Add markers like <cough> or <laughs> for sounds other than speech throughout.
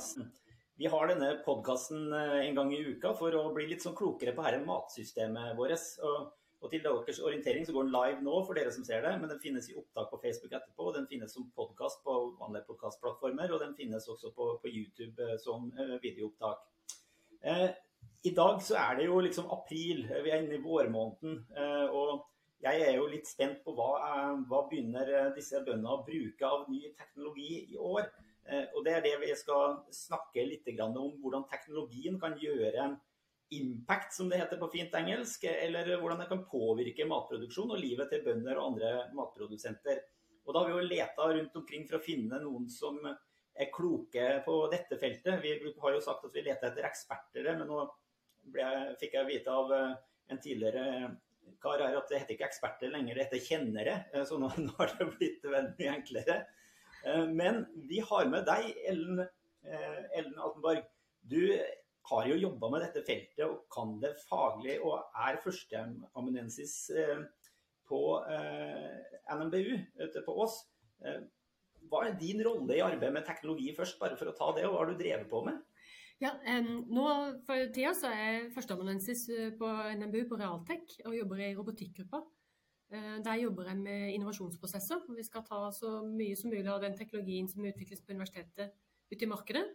matplass. Vi har denne podkasten en gang i uka for å bli litt sånn klokere på dette matsystemet vårt. Og, og til deres orientering så går den live nå for dere som ser det, men den finnes i opptak på Facebook etterpå. Den finnes som podkast på vanlige podkastplattformer, og den finnes også på, på YouTube som videoopptak. Eh, I dag så er det jo liksom april, vi er inne i vårmåneden. Eh, og jeg er jo litt spent på hva, hva begynner disse bøndene å bruke av ny teknologi i år. Eh, og det er det vi skal snakke litt om, hvordan teknologien kan gjøre en impact, som det heter på fint engelsk, eller hvordan det kan påvirke matproduksjon og livet til bønder og andre matprodusenter. Og da har vi jo leta rundt omkring for å finne noen som er kloke på dette feltet. Vi har jo sagt at vi leter etter eksperter, men nå jeg, fikk jeg vite av eh, en tidligere kar her at det heter ikke eksperter lenger, det heter kjennere. Eh, så nå, <laughs> nå har det blitt veldig enklere. Eh, men vi har med deg, Ellen, Ellen Altenborg. Du har jo jobba med dette feltet og kan det faglig, og er førsteamanuensis på NMBU på Ås. Hva er din rolle i arbeidet med teknologi først, bare for å ta det, og hva har du drevet på med? Ja, nå For tida så er jeg førsteamanuensis eh, på NMBU på Realtek og jobber i robotikkgruppa. Uh, der jobber jeg med innovasjonsprosesser. Vi skal ta så mye som mulig av den teknologien som utvikles på universitetet, ut i markedet.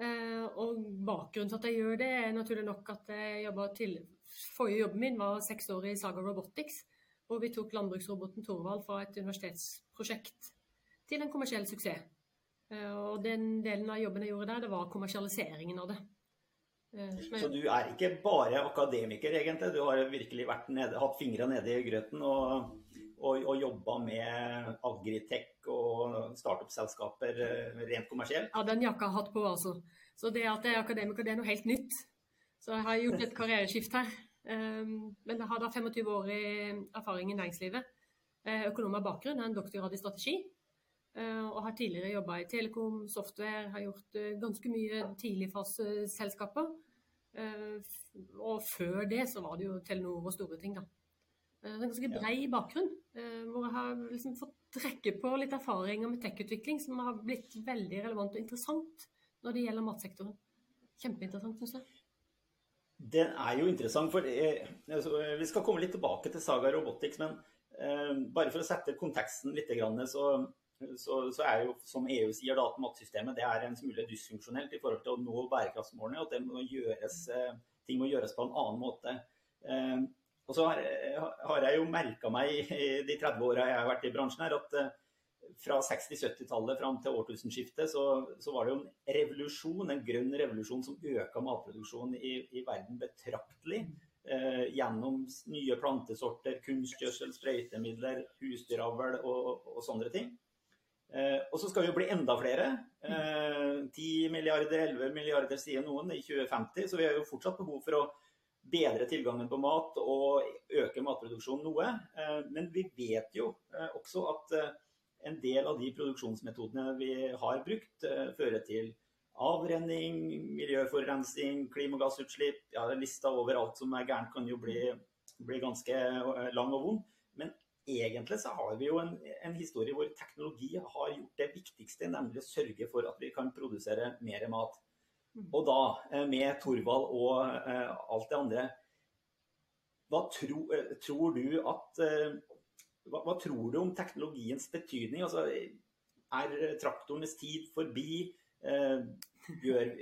Uh, og bakgrunnen for at jeg gjør det, er naturlig nok at jeg jobba til Forrige jobben min var seks år i Saga Robotics, hvor vi tok landbruksroboten Thorvald fra et universitetsprosjekt til en kommersiell suksess. Eh, og den delen av jobben jeg gjorde der, det var kommersialiseringen av det. Eh, så du er ikke bare akademiker, egentlig? Du har virkelig nede, hatt fingra nede i grøten og, og, og jobba med Agritech og startup-selskaper eh, rent kommersielt? Ja, den jakka har hatt på, altså. Så det at jeg er akademiker, det er noe helt nytt. Så jeg har gjort et karriereskift her. Men jeg har da 25 år i erfaring i næringslivet. Økonom av bakgrunn, er en doktorgrad i strategi. Eh, og har tidligere jobba i Telekom, software, har gjort eh, ganske mye tidligfaseselskaper. Eh, og før det så var det jo Telenor og store ting, da. En ganske brei bakgrunn, hvor jeg har liksom fått trekke på litt erfaringer med tech-utvikling som har blitt veldig relevant og interessant når det gjelder matsektoren. Kjempeinteressant, syns jeg. Det er jo interessant, for altså, vi skal komme litt tilbake til Saga Robotics. Men eh, bare for å sette konteksten litt, så så, så, er jo, som EU sier, da, at matsystemet det er en smule dysfunksjonelt i forhold til å nå bærekraftsmålene. At må gjøres, eh, ting må gjøres på en annen måte. Eh, og så har, jeg jo merka meg i de 30 åra jeg har vært i bransjen her, at eh, fra 60-70-tallet fram til årtusenskiftet så, så, var det jo en revolusjon, en grønn revolusjon som øka matproduksjonen i, i verden betraktelig. Eh, gjennom nye plantesorter, kunstgjødsel, sprøytemidler, husdyravl og, og, og sånne ting. Eh, og så skal vi jo bli enda flere. Eh, 10 milliarder, 11 milliarder sier noen i 2050. Så vi har jo fortsatt behov for å bedre tilgangen på mat og øke matproduksjonen noe. Eh, men vi vet jo eh, også at eh, en del av de produksjonsmetodene vi har brukt, eh, fører til avrenning, miljøforurensning, klimagassutslipp. Ja, lista over alt som er gærent kan jo bli, bli ganske lang og vond. Egentlig så har vi jo en, en, historie hvor teknologi har gjort det viktigste, nemlig å sørge for at vi kan produsere mer mat. Mm. Og da, eh, med Torvald og eh, alt det andre, hva tro, uh, tror du at eh, hva, hva, tror du om teknologiens betydning? Altså, er traktorenes tid forbi? Gjør,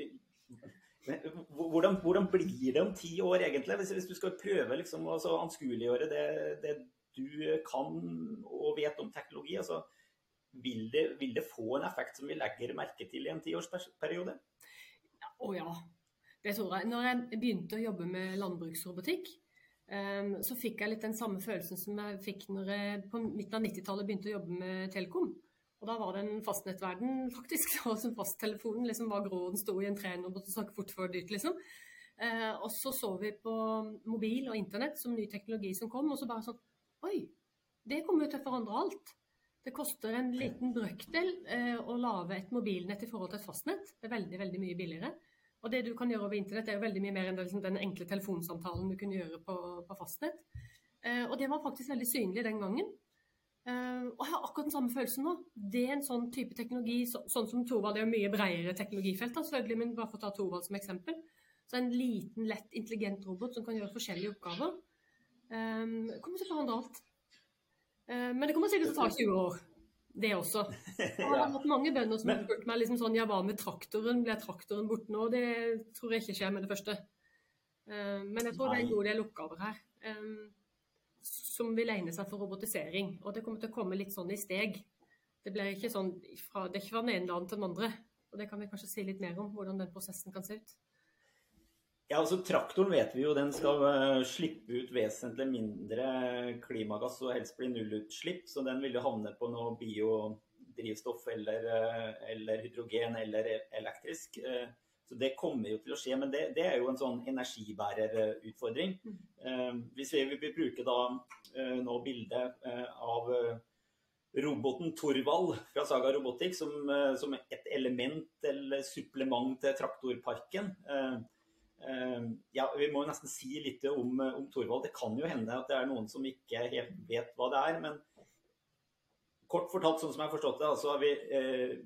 hvordan, hvordan, blir det om ti år, egentlig? Hvis, hvis du skal prøve liksom, å anskueliggjøre det, det du kan og vet om teknologi, altså, vil, det, vil det få en effekt som vi legger merke til i en tiårsperiode? Å ja, det tror jeg. Når jeg begynte å jobbe med landbruksrobotikk, um, så fikk jeg litt den samme følelsen som jeg fikk når jeg på midten av 90-tallet begynte å jobbe med Telekom. Og da var det en fastnettverden, faktisk. <laughs> Og som fasttelefonen liksom var grå, den sto i en tren og måtte snakke fort for dyrt, liksom. Uh, og så så vi på mobil og internett som ny teknologi som kom, og så bare sånn Oi, det kommer jo til å forandre alt. Det koster en liten brøkdel eh, å lage et mobilnett i forhold til et fastnett. Det er veldig, veldig mye billigere. Og det du kan gjøre over internett, er jo veldig mye mer enn liksom, den enkle telefonsamtalen du kunne gjøre på, på fastnett. Eh, og det var faktisk veldig synlig den gangen. Eh, og jeg har akkurat den samme følelsen nå. Det er en sånn type teknologi, så, sånn som Thorvald, det er jo mye bredere teknologifelt, da, selvfølgelig, men bare for å ta Thorvald som eksempel. Så en liten, lett, intelligent robot som kan gjøre forskjellige oppgaver, um, kommer til å forandre alt. Uh, men det kommer sikkert til å ta 20 år, det også. Jeg har <laughs> hatt mange bønder som har spurt meg liksom sånn, ja, hva med traktoren? Blir traktoren borte nå? Det tror jeg ikke skjer med det første. Uh, men jeg tror Nei. det er en god del oppgaver her. Um, som vil egne seg for robotisering. Og det kommer til å komme litt sånn i steg. Det, blir ikke sånn fra, det er ikke fra den ene dagen til den andre. Og det kan vi kanskje si litt mer om, hvordan den prosessen kan se ut. Ja, altså Traktoren vet vi jo den skal uh, slippe ut vesentlig mindre klimagass og helst bli nullutslipp. Så den vil jo havne på noe biodrivstoff eller, uh, eller hydrogen eller e-, elektrisk. Uh, så Det kommer jo til å skje, men det, det er jo en sånn energibærerutfordring. Eh, hvis vi vil bruke da eh, nå bildet eh, av roboten Torvald fra Saga Robotics som, eh, som, et element eller supplement til traktorparken. Eh, eh, ja, Vi må nesten si litt om, om, Thorvald. Det kan jo hende at det er noen som ikke helt vet hva det er. men Kort fortalt, sånn som jeg har forstått det, altså vi,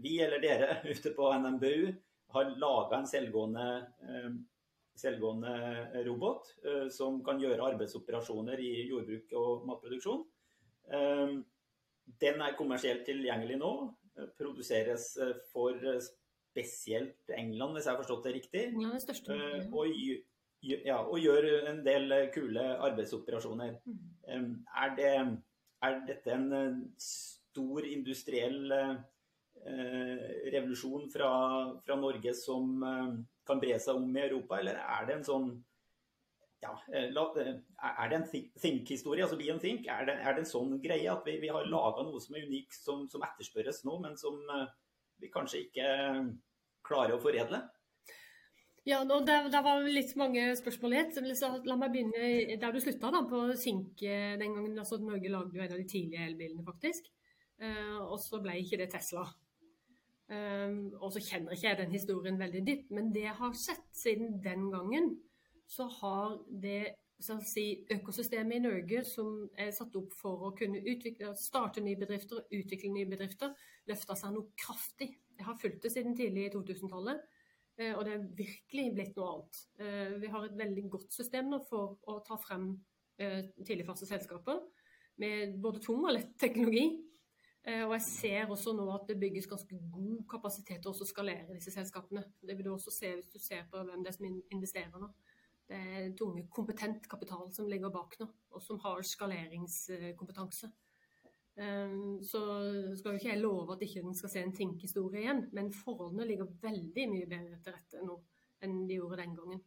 vi eller dere <laughs> ute på NMBU har laga en selvgående, eh, selvgående, robot eh, som kan gjøre arbeidsoperasjoner i jordbruk og matproduksjon. Eh, den er kommersielt tilgjengelig nå. Produseres for spesielt England, hvis jeg har forstått det riktig. Ja, det største. Og, ja, og gjør en del kule arbeidsoperasjoner. Mm. Er, det, er dette en stor industriell uh, revolusjon fra, fra, Norge som uh, kan bre seg om i Europa, eller er det en sånn ja, eh, Er det en think-historie, altså be and think? Er det, er det, en sånn greie at vi, vi har laga noe som er unikt, som, som, etterspørres nå, men som vi kanskje ikke klarer å foredle? Ja, og der, der, var litt mange spørsmål i ett. La meg begynne der du slutta, på Sink den gangen. altså Norge lagde jo en av de tidlige elbilene, faktisk. og så ble ikke det Tesla. Um, og så kjenner ikke jeg den historien veldig dypt, men det jeg har sett siden den gangen, så har det si, økosystemet i Norge som er satt opp for å kunne utvikle, starte nye bedrifter og utvikle nye bedrifter, løfta seg noe kraftig. Jeg har fulgt det siden tidlig i 2000-tallet, eh, og det er virkelig blitt noe annet. Eh, vi har et veldig godt system nå for å ta frem tidligfaste selskaper med både tung og lett teknologi. Eh, og jeg ser også nå at det bygges ganske god kapasitet til å skalere disse selskapene. Det vil du også se hvis du ser på hvem det er som investerer nå. Det er tunge, kompetent kapital som ligger bak nå, og som har skaleringskompetanse. Eh, så skal jo ikke jeg love at ikke den skal se en Tink-historie igjen, men forholdene ligger veldig mye bedre til rette nå enn de gjorde den gangen.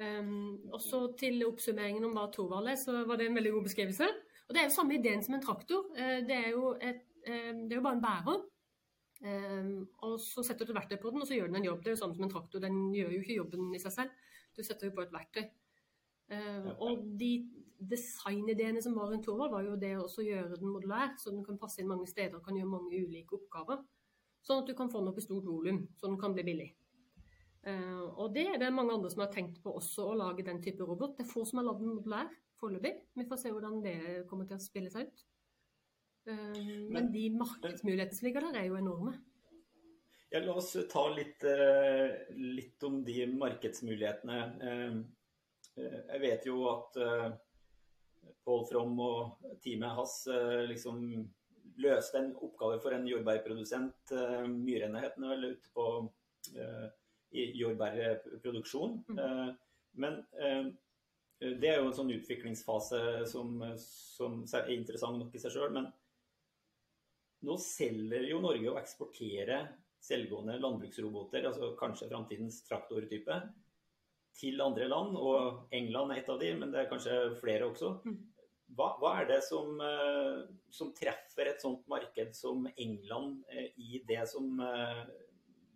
Um, og til oppsummeringen om hva Thorvald er, så var det en veldig god beskrivelse. Og Det er jo samme ideen som en traktor. Eh, det er et, det er jo bare en bærer. Og så setter du et verktøy på den, og så gjør den en jobb. Det er jo samme som en traktor. Den gjør jo ikke jobben i seg selv. Du setter jo på et verktøy. Og de designideene som var rundt Torvald, var jo det å gjøre den modulær, så den kan passe inn mange steder og kan gjøre mange ulike oppgaver. Sånn at du kan få den opp i stort volum, så den kan bli billig. og det er mange andre som har tenkt på også, å lage den type robot. Det er få som har lagd den modulær foreløpig. Vi får se hvordan det kommer til å spille seg ut. Um, men, de markedsmulighetene som ligger der, er jo enorme. Ja, la oss ta litt, uh, litt om de markedsmulighetene. Uh, jeg vet jo at Pål From og teamet hans liksom løste en oppgave for en jordbærprodusent. Myrenheten er vel ute på i jordbærproduksjon. Mm. Men det er jo en sånn utviklingsfase som, som er interessant nok i seg sjøl. Men nå selger jo Norge og eksporterer selvgående landbruksroboter, altså kanskje framtidens traktortype, til andre land. Og England er et av de, men det er kanskje flere også. Mm. Hva, hva er det som, eh, som, treffer et sånt marked som England eh, i det som eh,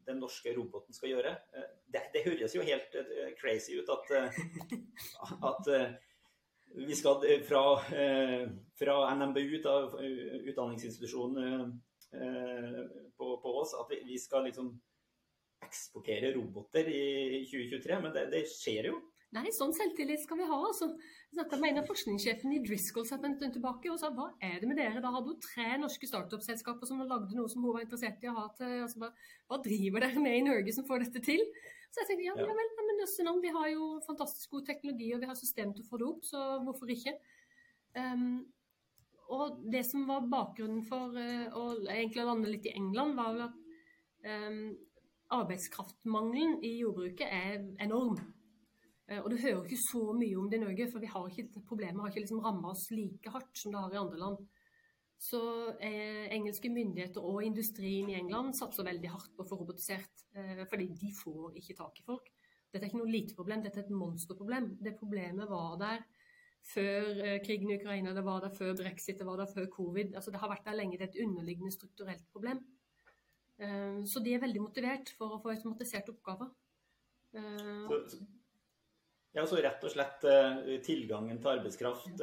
den norske roboten skal gjøre. Det, det høres jo helt crazy ut at, at vi skal fra, fra NMBU, utdanningsinstitusjonen på, på oss, at vi, vi, skal liksom eksportere roboter i 2023. Men det, det skjer jo. Nei, sånn selvtillit skal vi ha, altså. Snakka med en av forskningssjefene i Driscoll en stund tilbake og sa hva er det med dere? Da hadde hun tre norske startup-selskaper som lagde noe som hun var interessert i å ha til altså, hva, hva, driver dere med i Norge som får dette til? Så jeg tenkte ja, ja vel, men jøsse vi har jo fantastisk god teknologi og vi har system til å få det opp, så hvorfor ikke? Um, og det som var bakgrunnen for uh, å egentlig lande litt i England, var vel at um, arbeidskraftmangelen i jordbruket er enorm. Eh, og du hører ikke så mye om det i Norge, for vi har ikke, problemet har ikke liksom ramma oss like hardt som det har i andre land. Så eh, engelske myndigheter og industrien i England satser veldig hardt på å få robotisert. Eh, fordi de får ikke tak i folk. Dette er ikke noe lite problem, dette er et monsterproblem. Det problemet var der før eh, krigen i Ukraina, det var der før brexit, det var der før covid. Altså, det har vært der lenge. Det er et underliggende strukturelt problem. Eh, så de er veldig motivert for å få automatisert oppgaver. Eh, så, ja, så rett og slett tilgangen til arbeidskraft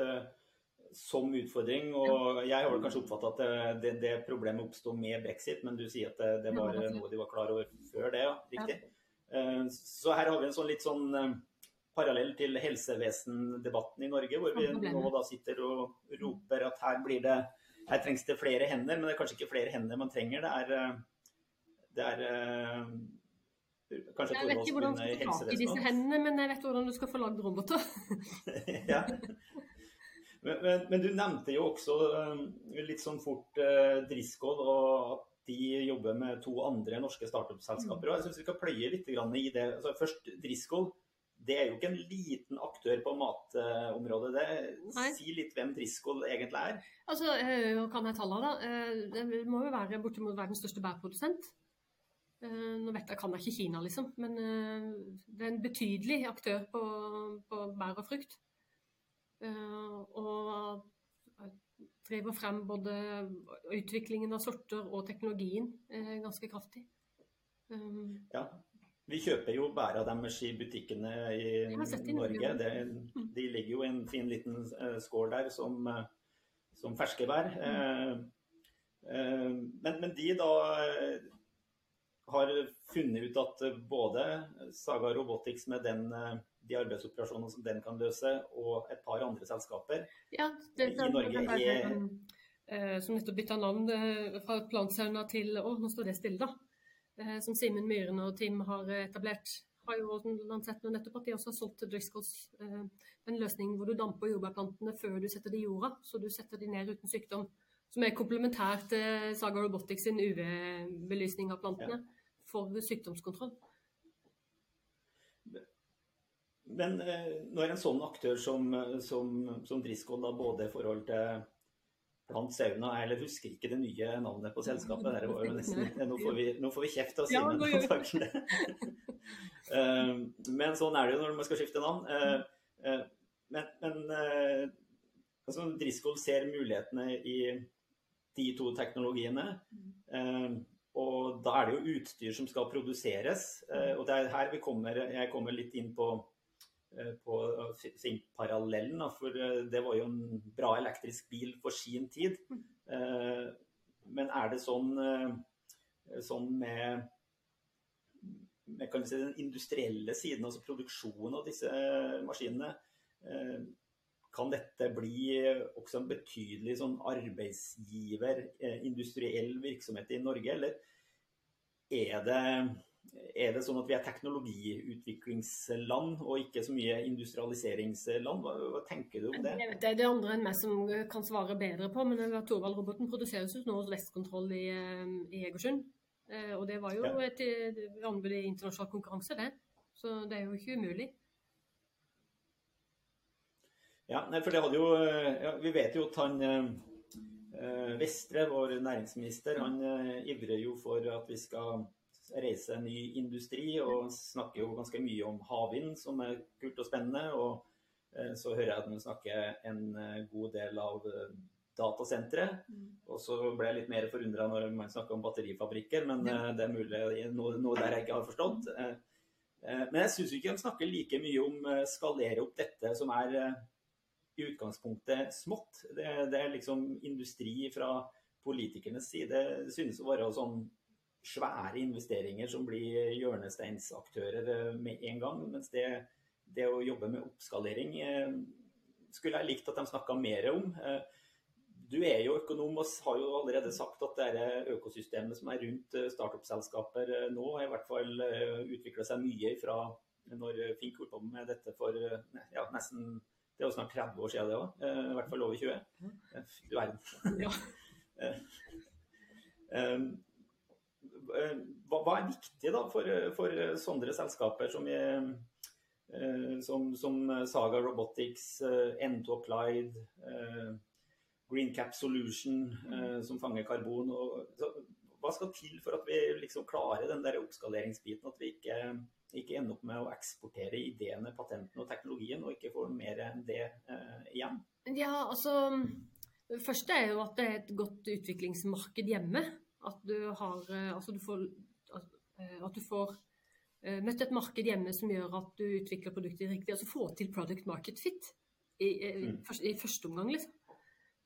som utfordring. Og jeg har kanskje oppfatta at det, det, problemet oppsto med brexit, men du sier at det, det var noe de var klar over før det, ja. Riktig. Så her har vi en sånn litt sånn parallell til helsevesendebatten i Norge, hvor vi nå da sitter og roper at her blir det her trengs det flere hender, men det er kanskje ikke flere hender man trenger. Det er, det er Kanskje jeg vet ikke hvordan du skal få tak i disse hendene, men jeg vet hvordan du skal få lagd roboter. <laughs> ja. Men, men, men, du nevnte jo også um, litt sånn fort Driscoll, og at de jobber med to andre norske startup-selskaper. Mm. Jeg syns vi skal pløye litt i det. Altså, først Driscoll. Det er jo ikke en liten aktør på matområdet. Det, si litt hvem Driscoll egentlig er. Altså, hva kan jeg tallene, da? Uh, det må jo være bortimot verdens største bærprodusent. Eh, nå vet jeg, kan jeg ikke Kina, liksom, men eh, det er en betydelig aktør på, på bær og frukt. Eh, og driver frem både utviklingen av sorter og teknologien ganske kraftig. Ja, vi kjøper jo bæra deres i butikkene i Norge. Det, mm. de ligger jo i en fin liten skål der som, som ferske bær. Mm. Men, men de da har funnet ut at eh, både Saga Robotics med den, eh, de arbeidsoperasjonene som den kan løse, og et par andre selskaper ja, det, i Norge er eh, Som nettopp bytta navn fra Plantsauna til Å, nå står det stille, da. Som Simen Myhren og Tim har etablert. Har jo sett nettopp at de også har solgt til Driscolls en løsning hvor du damper jordbærplantene før du setter de i jorda, så du setter de ned uten sykdom. Som er komplementær til Saga Robotics sin UV-belysning av plantene. Ja for sykdomskontroll. Men eh, når en sånn aktør som, som, som Driscoll, da, både i forhold til Plant Sauna Eller husker ikke det nye navnet på selskapet. Der var jo nesten, <laughs> nå, får vi, nå får vi kjeft av Simen. Ja, uh, <laughs> men sånn er det jo når man skal skifte navn. Uh, uh, men, men altså, Driscoll ser mulighetene i de to teknologiene. Og da er det jo utstyr som skal produseres. Eh, og det er her vi kommer, jeg kommer litt inn på, eh, på parallellen. For eh, det var jo en bra elektrisk bil for sin tid. Men er det sånn, sånn med, med si, den industrielle siden, altså produksjonen av disse maskinene kan dette bli også en betydelig sånn arbeidsgiver, eh, industriell virksomhet i Norge, eller er det, er det sånn at vi er teknologiutviklingsland og ikke så mye industrialiseringsland? Hva, hva tenker du om det? Det er det andre enn meg som kan svare bedre på, men Thorvald-roboten produseres jo nå hos Vestkontroll i, eh, i Egersund. Eh, og det var jo et anbud i internasjonal konkurranse, det. Så det er jo ikke umulig. Ja, for det hadde jo ja, Vi vet jo at han eh, Vestre, vår næringsminister, han eh, ivrer jo for at vi skal reise ny industri, og snakker jo ganske mye om havvind, som er kult og spennende. Og eh, så hører jeg at han snakker en eh, god del av eh, datasentre. Mm. Og så ble jeg litt mer forundra når man snakker om batterifabrikker, men. Det er mulig noe, noe, der jeg ikke har forstått. Men jeg syns ikke han snakker like mye om skalere opp dette som er i utgangspunktet smått. Det, det, er liksom industri fra politikernes side. Det synes å være sånn svære investeringer som blir hjørnesteinsaktører eh, med en gang. Mens det, det å jobbe med oppskalering skulle jeg likt at de snakka mer om. Du er jo økonom og har jo allerede sagt at det økosystemet som er rundt startup-selskaper nå, i hvert fall utvikla seg mye fra når Fink holdt på med dette for ja, nesten det er jo snart 30 år siden det òg. I hvert fall over 20. Du verden. Ja. <laughs> Eh, hva, er viktig da for, for sånne selskaper som, eh, som, som Saga Robotics, N2 Applied, Green Cap Solution, som fanger karbon? Og, hva skal til for at vi liksom klarer den der oppskaleringsbiten? At vi ikke, ikke ender opp med å eksportere ideene, patentene og teknologien, og ikke får mer enn det eh, igjen? Ja, altså det første er jo at det er et godt utviklingsmarked hjemme. At du, har, eh, altså du får, eh, at du får eh, møtt et marked hjemme som gjør at du utvikler produkter riktig. Altså få til product market fit i, i, mm. i første omgang, liksom.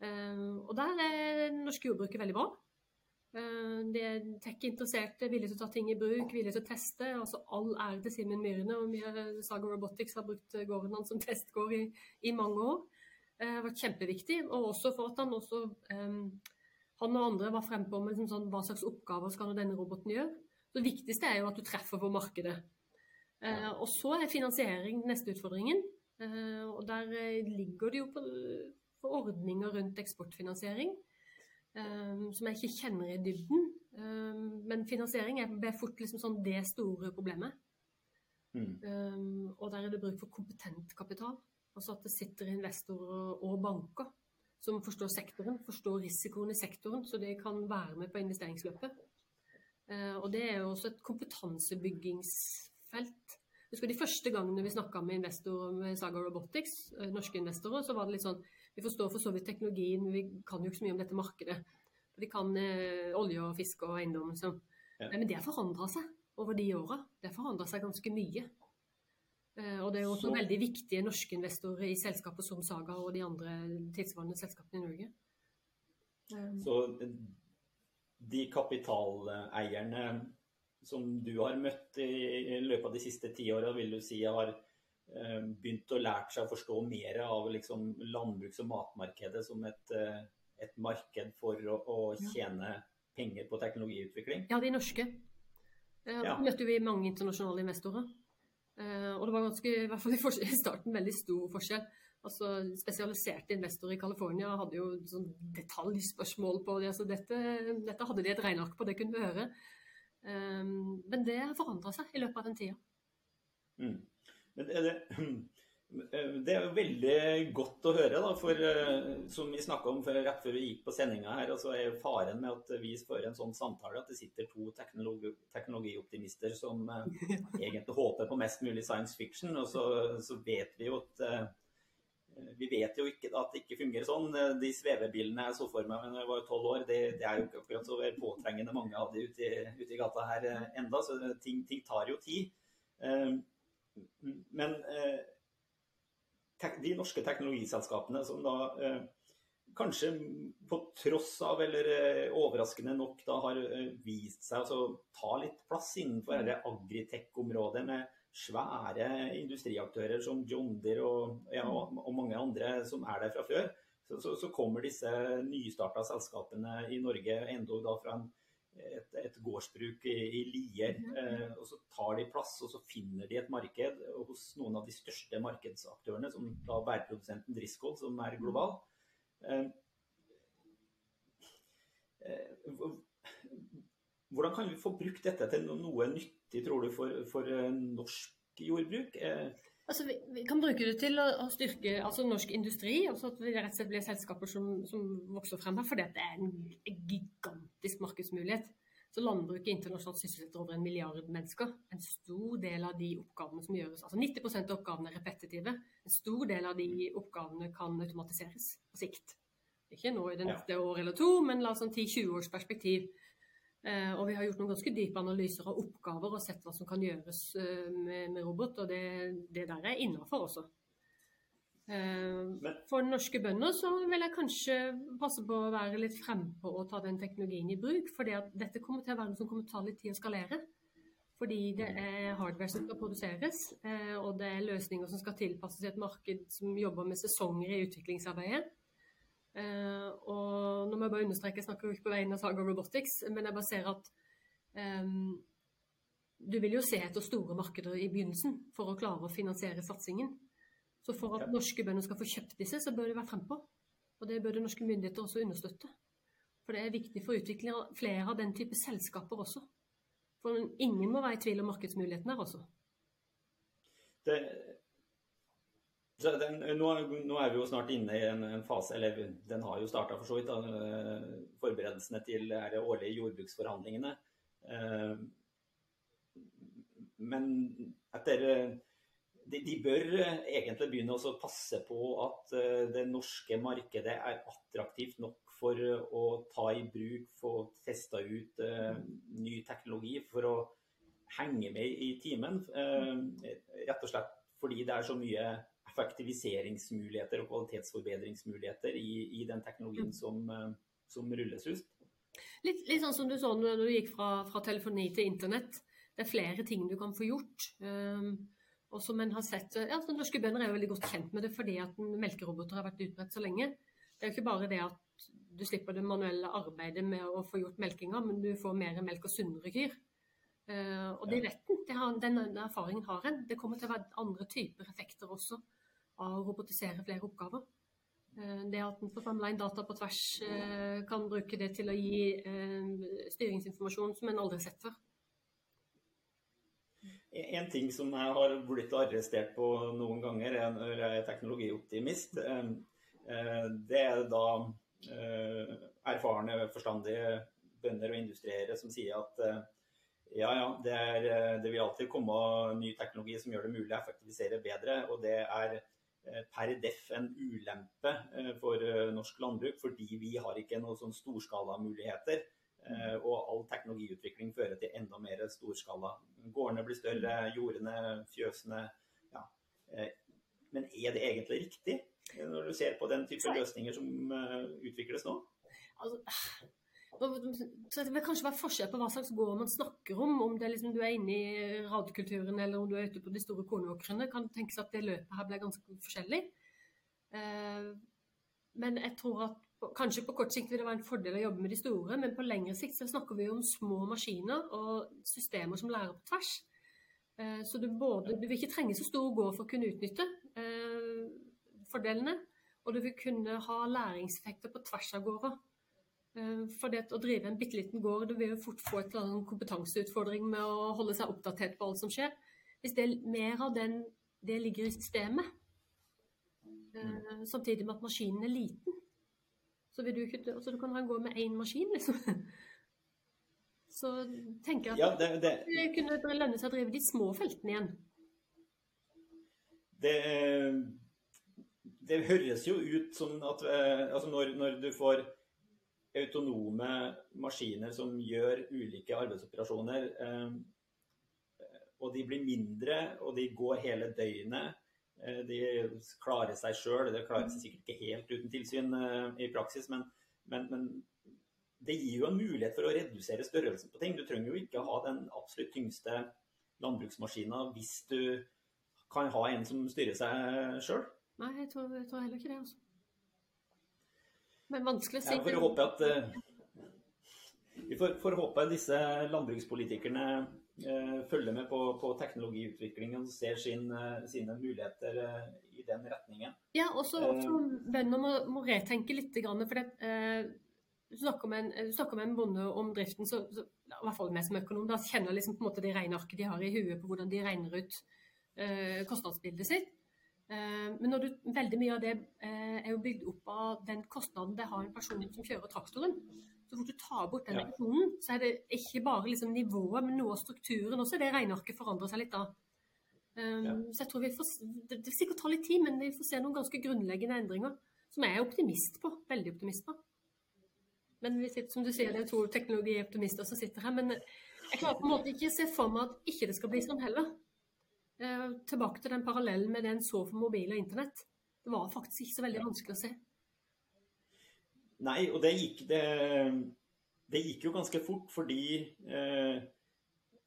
Og der er norske jordbruket veldig bra. De er tech-interesserte, villige til å ta ting i bruk, villige til å teste. altså All ære til Simen Myrne. og Saga Robotics har brukt gården hans som testgård i, i mange år. Det har vært kjempeviktig. Og også for at han også um, han og andre var frempå med liksom sånn, hva slags oppgaver skal denne roboten gjøre. Det viktigste er jo at du treffer på markedet. Eh, og så er finansiering den neste utfordringen. Eh, og der uh, ligger det jo på, på, ordninger rundt eksportfinansiering eh, som jeg ikke kjenner i dybden. Um, men finansiering er fort liksom sånn det store problemet. Mm. og der er det bruk for kompetent kapital. Altså at det sitter investorer og banker som forstår sektoren, forstår risikoen i sektoren, så de kan være med på investeringsløpet. Eh, og det er jo også et kompetansebyggingsfelt. Husker De første gangene vi snakka med investorer med Saga Robotics, eh, norske investorer, så var det litt sånn Vi forstår for så vidt teknologien, men vi kan jo ikke så mye om dette markedet. Vi kan eh, olje og fiske og eiendom. Så. Ja. Men det har forandra seg over de åra. Det har forandra seg ganske mye. Eh, og det er jo også så... veldig viktige norske investorer i selskaper som Saga og de andre tilsvarende selskapene i Norge. Um... Så de kapitaleierne som du har møtt i løpet av de siste ti åra, vil du si har eh, begynt å lære seg å forstå mer av liksom landbruks- og matmarkedet som et, eh, et marked for å, å, tjene penger på teknologiutvikling? Ja, de norske. Ja. møtte vi mange internasjonale investorer. Uh, og det var ganske, i hvert fall <laughs> i starten veldig stor forskjell. Altså Spesialiserte investorer i California hadde jo sånn detaljspørsmål på det. Altså dette, dette hadde de et regneark på, det kunne vi høre. Um, men det forandra seg i løpet av den tida. Mm. Men er det, <clears throat> det er jo veldig godt å høre, da, for eh, som vi snakka om rett før vi gikk på sendinga her, altså er faren med at vi fører en sånn samtale at det sitter to teknologi, teknologioptimister som uh, <laughs> egentlig håper på mest mulig science fiction, og så, så vet vi jo at vi vet jo ikke at det ikke fungerer sånn. De svevebilene jeg så for meg da jeg var tolv år, det, det, er jo ikke akkurat så påtrengende mange av de ute, ute i gata her enda, så ting, ting tar jo tid. Men de norske teknologiselskapene som da eh, kanskje på tross av, eller eh, overraskende nok, da har eh, vist seg å ta litt plass innenfor dette agritech-området med svære industriaktører som John Deere og, ja, og, mange andre som er der fra før. Så, så, så kommer disse nystarta selskapene i Norge enda da fra en et, et gårdsbruk i, i Lier. Mhm. Eh, og så tar de plass, og så finner de et marked hos noen av de største markedsaktørene, som da bærprodusenten Driscoll, som er global. Eh, eh, hvordan kan vi få brukt dette til noe nyttig, tror du, for, for eh, norsk jordbruk? Eh, Altså, vi, vi, kan bruke det til å, å styrke altså, norsk industri. altså At vi rett og slett blir selskaper som, som vokser frem her. For det er en gigantisk markedsmulighet. Så Landbruket internasjonalt sysselsetter over en milliard mennesker. En stor del av de oppgavene som gjøres, altså 90% av oppgavene er repetitive. En stor del av de oppgavene kan automatiseres på sikt. Ikke nå i det neste ja. år eller to, men la oss sånn 10-20 års perspektiv. Eh, og vi har gjort noen ganske dype analyser av oppgaver og sett hva som kan gjøres eh, med, med robot, og det, det der er innafor også. Eh, for norske bønder så vil jeg kanskje passe på å være litt frempå og ta den teknologien i bruk. For dette kommer til å være noe som kommer til å ta litt tid å skalere. Fordi det er hardware som skal produseres, og det er løsninger som skal tilpasses i et marked som jobber med sesonger i utviklingsarbeidet. Eh, og nå må jeg bare understreke, jeg snakker jo ikke på vegne av Saga Robotics, men jeg bare ser at um, du vil jo se etter store markeder i begynnelsen for å klare å finansiere satsingen. Så for at norske bønder skal få kjøpt disse, så bør de være frempå. Og det bør de norske myndigheter også understøtte. For det er viktig for utvikling av flere av den type selskaper også. For ingen må være i tvil om markedsmulighetene her også. Det, den, nå, nå, er vi jo snart inne i en, en fase, eller den har jo starta for så vidt, da, forberedelsene til de årlige jordbruksforhandlingene. Eh, men etter de, de, bør egentlig begynne å passe på at eh, det norske markedet er attraktivt nok for å ta i bruk, få testa ut ny teknologi for å henge med i timen. Rett og slett fordi det er så mye effektiviseringsmuligheter og kvalitetsforbedringsmuligheter i, i den teknologien mm. som, uh, som rulles ut. Litt, litt, sånn som du så når du gikk fra, fra, telefoni til internett. Det er flere ting du kan få gjort. Um, og som en har sett, ja, Norske bønder er jo veldig godt kjent med det fordi at melkeroboter har vært utbredt så lenge. Det er jo ikke bare det at du slipper det manuelle arbeidet med å få gjort melkinga, men du får mer melk og sunnere kyr. Uh, og det vet en. Den, den, erfaringen har en. Det kommer til å være andre typer effekter også av å robotisere flere oppgaver. Uh, det at en får samla data på tvers, uh, kan bruke det til å gi styringsinformasjon som en aldri har sett før. En ting som jeg har blitt arrestert på noen ganger, er jeg er teknologioptimist. Det er da Eh, erfarne, forstandige bønder og industriere som sier at eh, ja, ja, det, er, eh, det, vil alltid komme ny teknologi som gjør det mulig å effektivisere bedre. Og det er per def en ulempe for norsk landbruk, fordi vi har ikke noen sånn storskalamuligheter. Og all teknologiutvikling fører til enda mer storskala. Gårdene blir større, jordene, fjøsene. Ja. Men er det egentlig riktig? når du ser på den type løsninger som utvikles nå? Altså, så det vil kanskje være forskjell på hva slags gård man snakker om. Om det liksom, du er inne i radkulturen eller om du er ute på de store kornåkrene. Kan tenkes at det løpet her blir ganske forskjellig. Uh, men jeg tror at kanskje på kort sikt vil det være en fordel å jobbe med de store, men på lengre sikt så snakker vi om små maskiner og systemer som lærer på tvers. Uh, så du, både, du vil ikke trenge så stor gård for å kunne utnytte fordelene. Og du vil kunne ha læringseffekter på tvers av gårder. Eh, for det å drive en bitte liten gård, du vil jo fort få en kompetanseutfordring med å holde seg oppdatert på alt som skjer. Hvis det er mer av den, det ligger i systemet, eh, samtidig med at maskinen er liten, så vil du altså Du kan ha en gård med én maskin, liksom. <laughs> Så tenker jeg at ja, det, det, det kunne lønne seg å drive de små feltene igjen. Det det høres jo ut som at eh, altså når, når, du får autonome maskiner som gjør ulike arbeidsoperasjoner, eh, og de blir mindre, og de går hele døgnet, eh, de klarer seg sjøl. Det klarer seg sikkert ikke helt uten tilsyn eh, i praksis, men, men, men, det gir jo en mulighet for å redusere størrelsen på ting. Du trenger jo ikke ha den absolutt tyngste landbruksmaskina hvis du kan ha en som styrer seg sjøl. Nei, jeg tror, jeg tror, heller ikke det, altså. Men vanskelig å si. Ja, får håpe at uh, Vi får, får, håpe disse landbrukspolitikerne uh, følger med på, på teknologiutviklingen og ser sin, uh, sine muligheter i den retningen. Ja, også, også bønder må, må, retenke litt. For det, du snakker, en, du snakker med en bonde om driften, så, så, i hvert fall meg som økonom, da kjenner liksom på en måte de regnearket de har i huet på hvordan de regner ut kostnadsbildet sitt. Eh, men du, veldig mye av det eh, er jo bygd opp av den kostnaden det har en person som kjører traktoren. Så fort du tar bort den revisjonen, så er det ikke bare liksom nivået, men noe av strukturen også. Det regnearket forandrer seg litt da. Um, ja. Så jeg tror vi får, Det vil sikkert ta litt tid, men vi får se noen ganske grunnleggende endringer. Som jeg er optimist på. Veldig optimist på. Men vi sitter, som du sier, det er to teknologioptimister som sitter her. Men jeg klarer på en måte ikke se for meg at ikke det skal bli sånn heller. Eh, tilbake til den parallellen med det en så for mobil og internett. Det var faktisk ikke så veldig vanskelig å se. Nei, og det gikk, det, det gikk jo ganske fort fordi eh,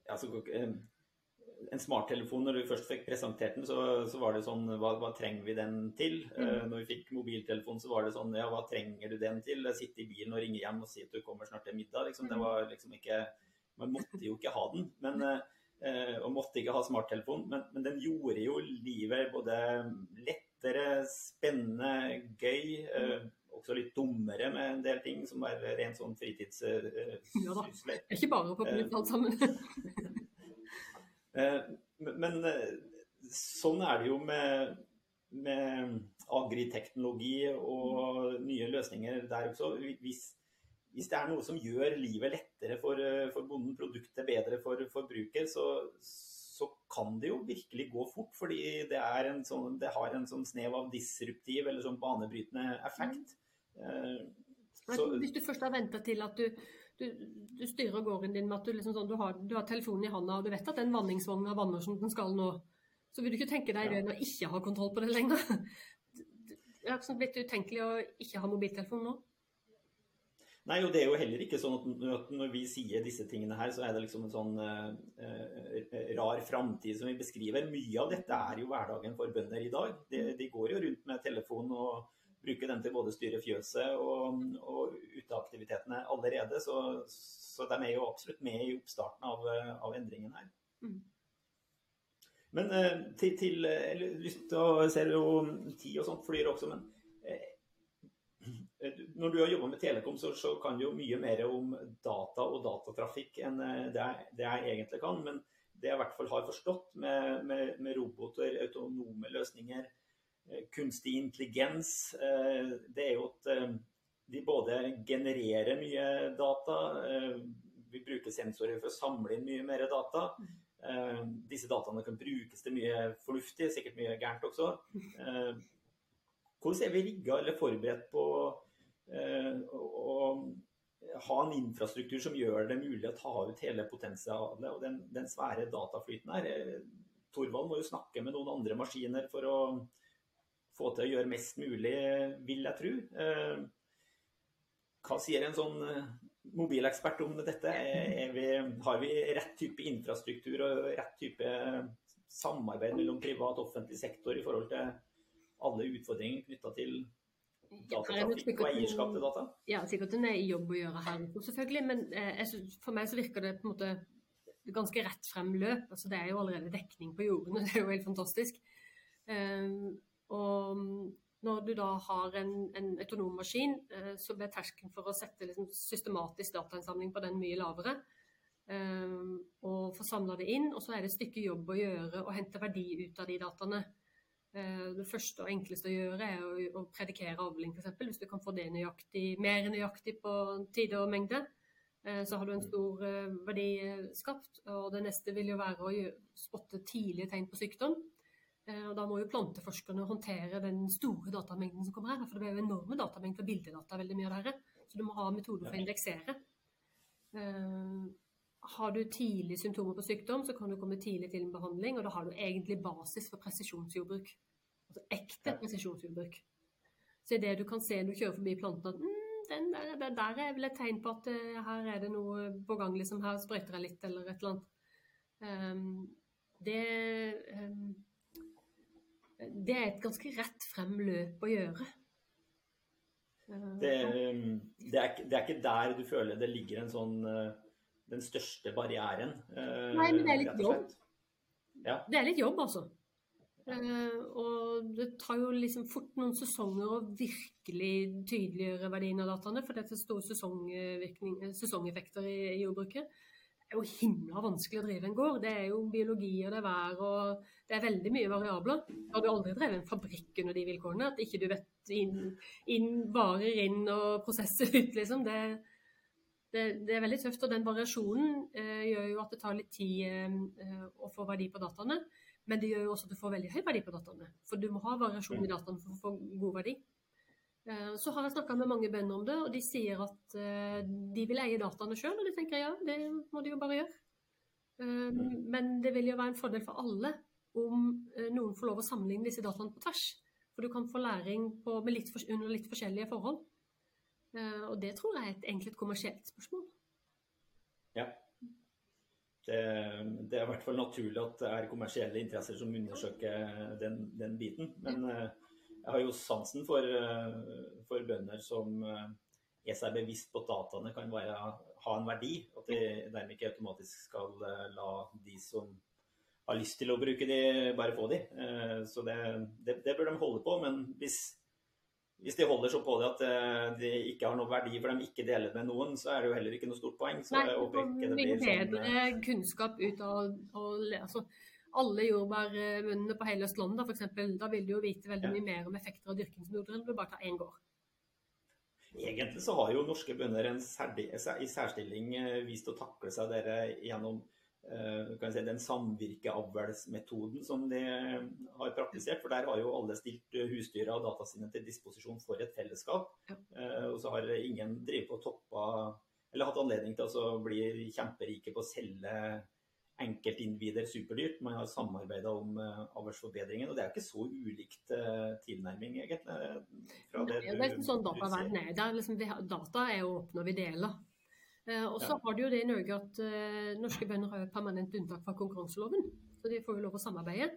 altså, en smarttelefon, når du først fikk presentert den, så, så var det sånn hva, hva, trenger vi den til? Mm. Eh, når vi fikk mobiltelefon, så var det sånn ja, hva trenger du den til? Sitte i bilen og ringe hjem og si at du kommer snart til middag. Liksom. Det mm. var liksom ikke Man måtte jo ikke ha den. Men, uh, og måtte ikke ha smarttelefon. Men, men, den gjorde jo livet både lettere, spennende, gøy. Uh, også litt dummere med en del ting som er rent sånn fritidssysler. Uh, ja da. Ikke bare på alt sammen. <laughs> Eh, men eh, sånn er det jo med, med agriteknologi og nye løsninger der også. Hvis, hvis, det er noe som gjør livet lettere for, eh, for bonden, produktet bedre for forbruker, så, så, kan det jo virkelig gå fort. Fordi det, sånn, det har en sånn snev av disruptiv eller sånn banebrytende effekt. Mm. Så, hvis du først har venta til at du du, du, styrer gården din med at du, liksom sånn, du, har, du, har, telefonen i handa og du vet at den vanningsvogna vanner som den skal nå. Så vil du ikke tenke deg det å ikke ha kontroll på det lenger. <laughs> Det er blitt utenkelig å ikke ha mobiltelefon nå. Nei, og det er jo heller ikke sånn at når vi sier disse tingene her, så er det liksom en sånn uh, rar framtid som vi beskriver. Mye av dette er jo hverdagen for bønder i dag. De, de går jo rundt med telefon og bruker den til både styre fjøset og, og uteaktivitetene allerede. Så, så, de er jo absolutt med i oppstarten av, av endringen her. Mm. Men eh, til, til Jeg har lyst til å se jo tid og sånt flyr også, men eh, når du har jobba med Telekom, så, så, kan du jo mye mer om data og datatrafikk enn det det, det jeg egentlig kan. Men det jeg i hvert fall har forstått med, med, med roboter, autonome løsninger, Eh, kunstig intelligens, eh, det er jo at eh, de både genererer mye data, vi bruker sensorer for å samle inn mye mer data. Disse dataene kan brukes til mye fornuftig, sikkert mye gærent også. Hvordan er vi rigga eller forberedt på å ha en infrastruktur som gjør det mulig å ta ut hele potensialet og den, den svære dataflyten her? Torvald må jo snakke med noen andre maskiner for å få til å gjøre mest mulig, vil jeg tro. Eh, hva sier en sånn eh, mobilekspert om dette? Vi, har vi rett type infrastruktur og rett type samarbeid mellom privat og offentlig sektor i forhold til alle utfordringer knytta til datatrafikk og eierskap til data? Ja, sikkert en jobb å gjøre her, selvfølgelig. Men eh, for meg så virker det på en måte ganske rett frem løp. Altså, det er jo allerede dekning på jordene, <laughs> det er jo helt fantastisk. Um, og når du da har en, en autonom maskin, eh, så blir terskelen for å sette liksom, systematisk datainnsamling på den mye lavere. Eh, og få samla det inn. Og så er det et stykke jobb å gjøre å hente verdi ut av de dataene. Eh, det første og enkleste å gjøre er å, å predikere avling, f.eks. Hvis du kan få det nøyaktig, mer nøyaktig på tide og mengde, eh, så har du en stor eh, verdi skapt. Og det neste vil jo være å spotte tidlige tegn på sykdom. Og da må jo planteforskerne håndtere den store datamengden som kommer her. For det blir jo enorme datamengder bildedata, veldig mye av dette. Så du må ha metoder for å indeksere. Har du tidlig symptomer på sykdom, så kan du komme tidlig til en behandling. Og da har du egentlig basis for presisjonsjordbruk. Altså ekte presisjonsjordbruk. Så det du kan se når du kjører forbi plantene at mm, den der, der, der, er vel et tegn på at uh, her er det noe på gang, liksom. Her sprøyter jeg litt, eller et eller annet. Um, det um, det er et ganske rett frem løp å gjøre. Det, um, det, er, det, er, ikke der du føler det ligger en sånn uh, den største barrieren? Nei, men det er litt jobb. Ja. Det er litt jobb, altså. Uh, og det tar jo liksom fort noen sesonger å virkelig tydeliggjøre verdien av dataene, for det er store sesongeffekter i, i jordbruket er jo himla vanskelig å drive en gård. Det er jo biologi og det er vær og det er veldig mye variabler. Jeg hadde aldri drevet en fabrikk under de vilkårene. At ikke du vet inn, inn varer inn og prosesser ut, liksom. Det, det, det, er veldig tøft. Og den variasjonen eh, gjør jo at det tar litt tid eh, å få verdi på dataene. Men det gjør jo også at du får veldig høy verdi på dataene. For du må ha variasjon i dataene for å få god verdi. Eh, så har jeg snakka med mange bønder om det, og de sier at eh, de vil eie dataene sjøl. Og de tenker ja, det må de jo bare gjøre. Eh, men det vil jo være en fordel for alle om noen får lov å sammenligne disse dataene på tvers. For du kan få læring på, litt under litt forskjellige forhold. Og det tror jeg er et, egentlig et kommersielt spørsmål. Ja. det, det, er i hvert fall naturlig at det er kommersielle interesser som undersøker den, den biten. Men uh, jeg har jo sansen for, uh, for bønder som er seg bevisst på at dataene kan være, ha en verdi. At de dermed ikke automatisk skal la de som har lyst til å bruke de, bare få de. Så det, det, det bør de holde på. Men hvis hvis de holder så på det at eh, de ikke har noe verdi for dem ikke deler med noen, så er det jo heller ikke noe stort poeng. Så Nei, jeg håper ikke det blir sånn bedre eh, kunnskap ut av å altså, alle jordbærbøndene på hele Østlandet f.eks. Da vil de jo vite veldig mye mer om effekter av dyrkingsmetoder enn du bare ta én gård. Egentlig så har jo norske bønder en i særstilling eh, vist å takle seg dere gjennom si, den samvirkeavlsmetoden som de har praktisert. For der har jo alle stilt husdyra og data sine til disposisjon for et fellesskap. Eh, og så har ingen drevet på toppa eller hatt anledning til å bli kjemperike på å selge enkeltindivider superdyrt. Man har samarbeida om uh, avlsforbedringen, og det er ikke så ulikt uh, tilnærming, egentlig. Fra det, Nei, det er ikke sånn dataverden er. Liksom, data er jo åpne, og vi deler. Eh, og så har de jo det i Norge at uh, norske bønder har permanent unntak fra konkurranseloven. Så de får jo lov å samarbeide.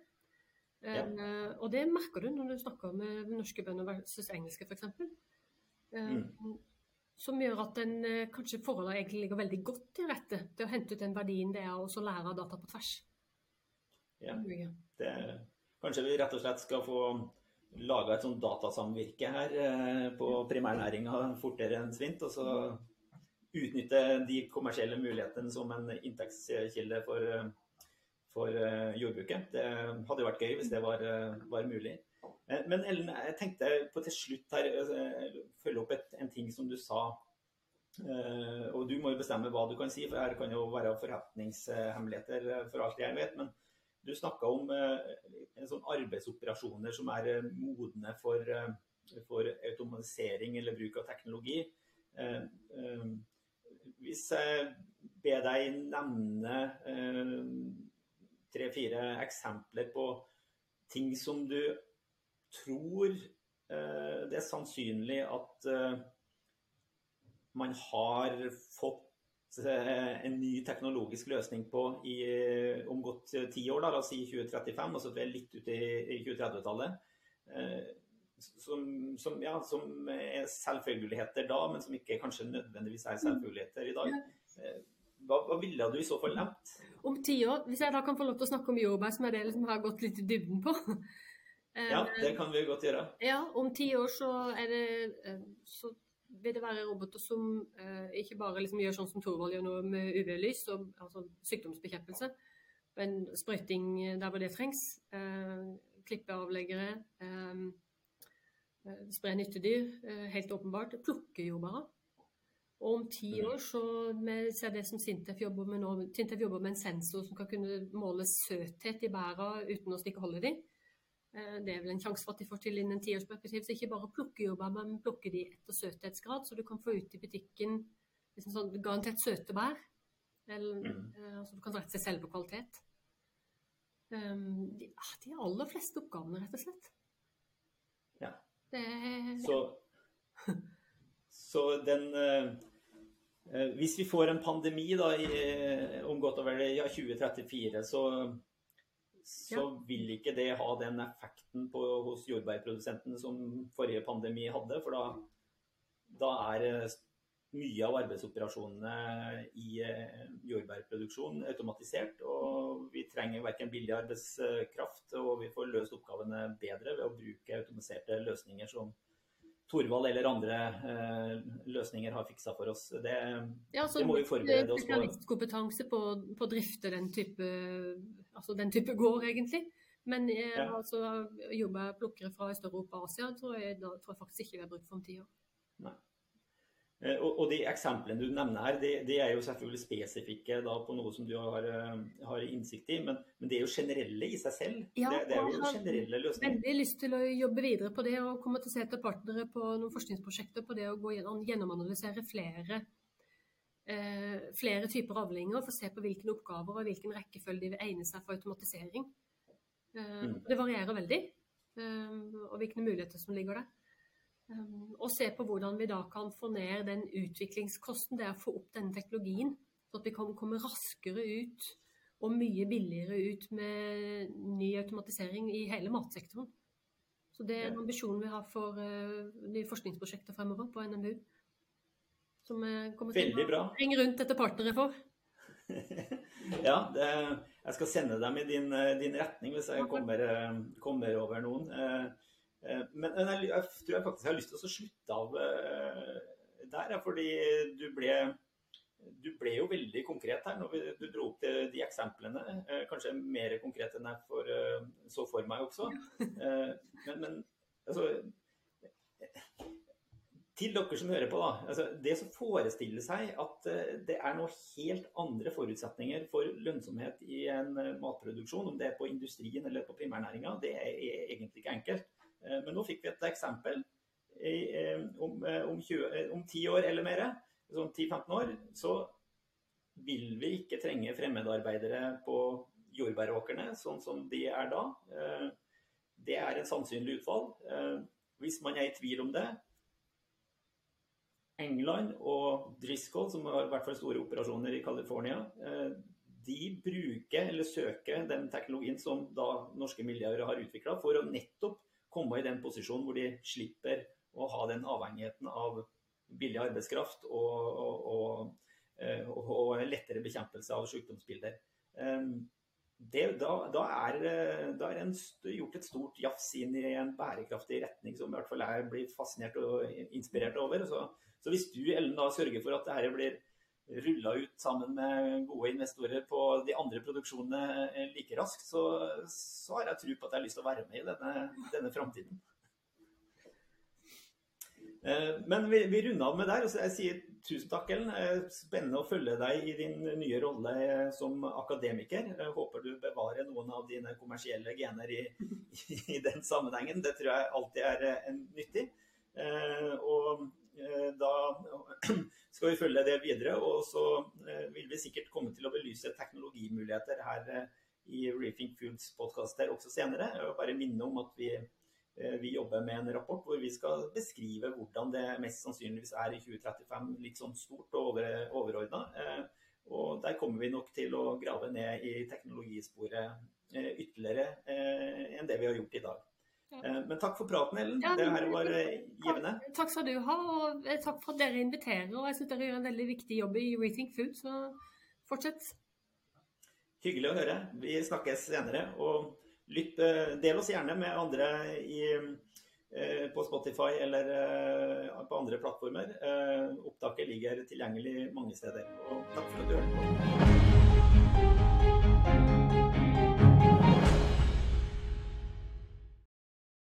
Ja. Uh, og det merker du når du snakker med norske bønder versus engelske, f.eks. Mm. Som gjør at den, uh, kanskje forholdet egentlig ligger veldig godt til rette til å hente ut den verdien det er å lære data på tvers. Ja, det, kanskje vi rett og slett skal få laga et sånt datasamvirke her på primærnæringa fortere enn svint. og så utnytte de kommersielle mulighetene som en inntektskilde for, for eh, jordbruket. Det hadde vært gøy hvis det var, var mulig. Eh, men Ellen, jeg tenkte på til slutt her eh, følge opp et, en ting som du sa. Og du må jo bestemme hva du kan si, for her kan jo være forretningshemmeligheter for alt jeg vet. Men du snakka om sånn arbeidsoperasjoner som er modne for, for automatisering eller bruk av teknologi hvis jeg ber deg nevne eh, tre-fire eksempler på ting som du tror eh, det er sannsynlig at eh, man har fått en ny teknologisk løsning på i, om godt ti år, da, altså i 2035, altså vi er litt ute i, i 2030-tallet som, som, ja, som, er selvfølgeligheter da, men som ikke kanskje nødvendigvis er selvfølgeligheter i dag. Eh, hva, hva, ville du i så fall nevnt? Om ti år, hvis jeg da kan få lov til å snakke om jordbær, som er det liksom har gått litt i dybden på. <laughs> Ja, det kan vi godt gjøre. Ja, om ti år så er det eh, så vil det være roboter som eh, ikke bare liksom gjør sånn som Thorvald gjør nå med UV-lys, altså sykdomsbekjempelse, men sprøyting der hvor det trengs. Eh, klippeavleggere. Eh, spre nyttedyr, eh, helt åpenbart. Plukker jo bare. Og om ti mm. år så ser det som Sintef jobber med nå. Sintef jobber med en sensor som kan kunne måle søthet i bæra uten å stikke hold i dem. Eh, det er vel en sjanse for at de får til innen en tiårsperspektiv. Så ikke bare plukker jordbær, men plukker de etter søthetsgrad. Så du kan få ut i butikken liksom sånn garantert søte bær. Eller, mm. altså du kan rette seg selv på kvalitet. Um, de, ah, de aller fleste oppgavene, rett og slett. Så, så den eh, eh, Hvis vi får en pandemi da, i, eh, om godt over ja, 2034, så, så ja. vil ikke det ha den effekten på, hos jordbærprodusentene som forrige pandemi hadde. For da, da er mye av arbeidsoperasjonene i jordbærproduksjon automatisert. Og vi trenger verken billig arbeidskraft, og vi får løst oppgavene bedre ved å bruke automatiserte løsninger som Torvald eller andre eh, løsninger har fiksa for oss. Det, ja, det må vi forberede oss på. Spesialistkompetanse på, på å drifte den type, altså den type gård, egentlig. Men eh, ja. altså, jobber plukkere fra Øst-Europa og Asia tror jeg, da, tror jeg faktisk ikke vi har bruk for om ti år. Nei. Eh, og, de eksemplene du nevner her, det, det er jo selvfølgelig spesifikke på noe som du har, eh, har innsikt i, men, men, det er jo generelle i seg selv. Ja, det, det er jo generelle løsninger. Jeg har veldig lyst til å jobbe videre på det og komme til å se etter partnere på noen forskningsprosjekter på det å gå gjennom, gjennomanalysere flere, eh, flere typer avlinger for å se på hvilke oppgaver og hvilken rekkefølge de vil egne seg for automatisering. Eh, mm. Det varierer veldig, eh, og hvilke muligheter som ligger der. Um, og se på hvordan vi da kan få ned den utviklingskosten det er å få opp denne teknologien. Så at vi kan komme raskere ut og mye billigere ut med ny automatisering i hele matsektoren. Så det er en ambisjon vi har for uh, nye forskningsprosjekter fremover på NMBU. Som vi kommer til Veldig bra. å ringe rundt etter partnere for. <laughs> ja, det, jeg skal sende dem i din, eh, din retning hvis jeg kommer, eh, kommer over noen. Men, men jeg, jeg, tror jeg faktisk har lyst til å slutte av der, fordi du ble du ble jo veldig konkret her når du dro opp de eksemplene. Eh, kanskje mer konkret enn jeg for, eh, så for meg også. Eh, men, men altså, til dere som hører på, da. Altså, det som forestiller seg at det er noen helt andre forutsetninger for lønnsomhet i en matproduksjon, om det er på industrien eller på primærnæringa, det er egentlig ikke enkelt. Men nå fikk vi et eksempel om, om, 20, om 10 år eller mer sånn 10-15 år, så vil vi ikke trenge fremmedarbeidere på jordbæråkrene sånn som de er da. Eh, det er en sannsynlig utfall. Eh, hvis man er i tvil om det England og Driscoll, som har i hvert fall store operasjoner i California, eh, de bruker eller søker den teknologien som da norske miljøer har utvikla, for å nettopp komme i den posisjonen hvor de slipper å ha den avhengigheten av billig arbeidskraft og, og, og, og lettere bekjempelse av sykdomsbilder. Det, da, da, er, da er en gjort et stort jafs inn i en bærekraftig retning som i hvert fall jeg blir fascinert og inspirert over. Så, så hvis du Ellen, da sørger for at dette blir rulla ut sammen med gode investorer på de andre produksjonene like raskt, så, så har jeg tro på at jeg har lyst til å være med i denne, denne framtiden. Eh, men vi, vi runder av med der. og Jeg sier tusen takk, Ellen. Eh, spennende å følge deg i din nye rolle eh, som akademiker. Jeg håper du bevarer noen av dine kommersielle gener i, i den sammenhengen. Det tror jeg alltid er nyttig. Og da skal vi følge det videre. Og så vil vi sikkert komme til å belyse teknologimuligheter her i Reefing Foods podkaster også senere. Jeg vil bare minne om at vi Eh, vi jobber med en rapport hvor vi skal beskrive hvordan det mest sannsynligvis er i 2035, litt sånn stort og over, overordna. Eh, og der kommer vi nok til å grave ned i teknologisporet eh, ytterligere enn det vi har gjort i dag. Men takk for praten, Ellen. Ja, det her var givende. Takk, takk skal du ha, og takk for at dere inviterer. og Jeg syns dere gjør en veldig viktig jobb i Rethink Food, så fortsett. Hyggelig å høre. Vi snakkes senere. og lytt, eh, del oss gjerne med andre i, eh, på Spotify eller eh, på andre plattformer. Opptaket ligger tilgjengelig mange steder. Og takk for at du hørte på.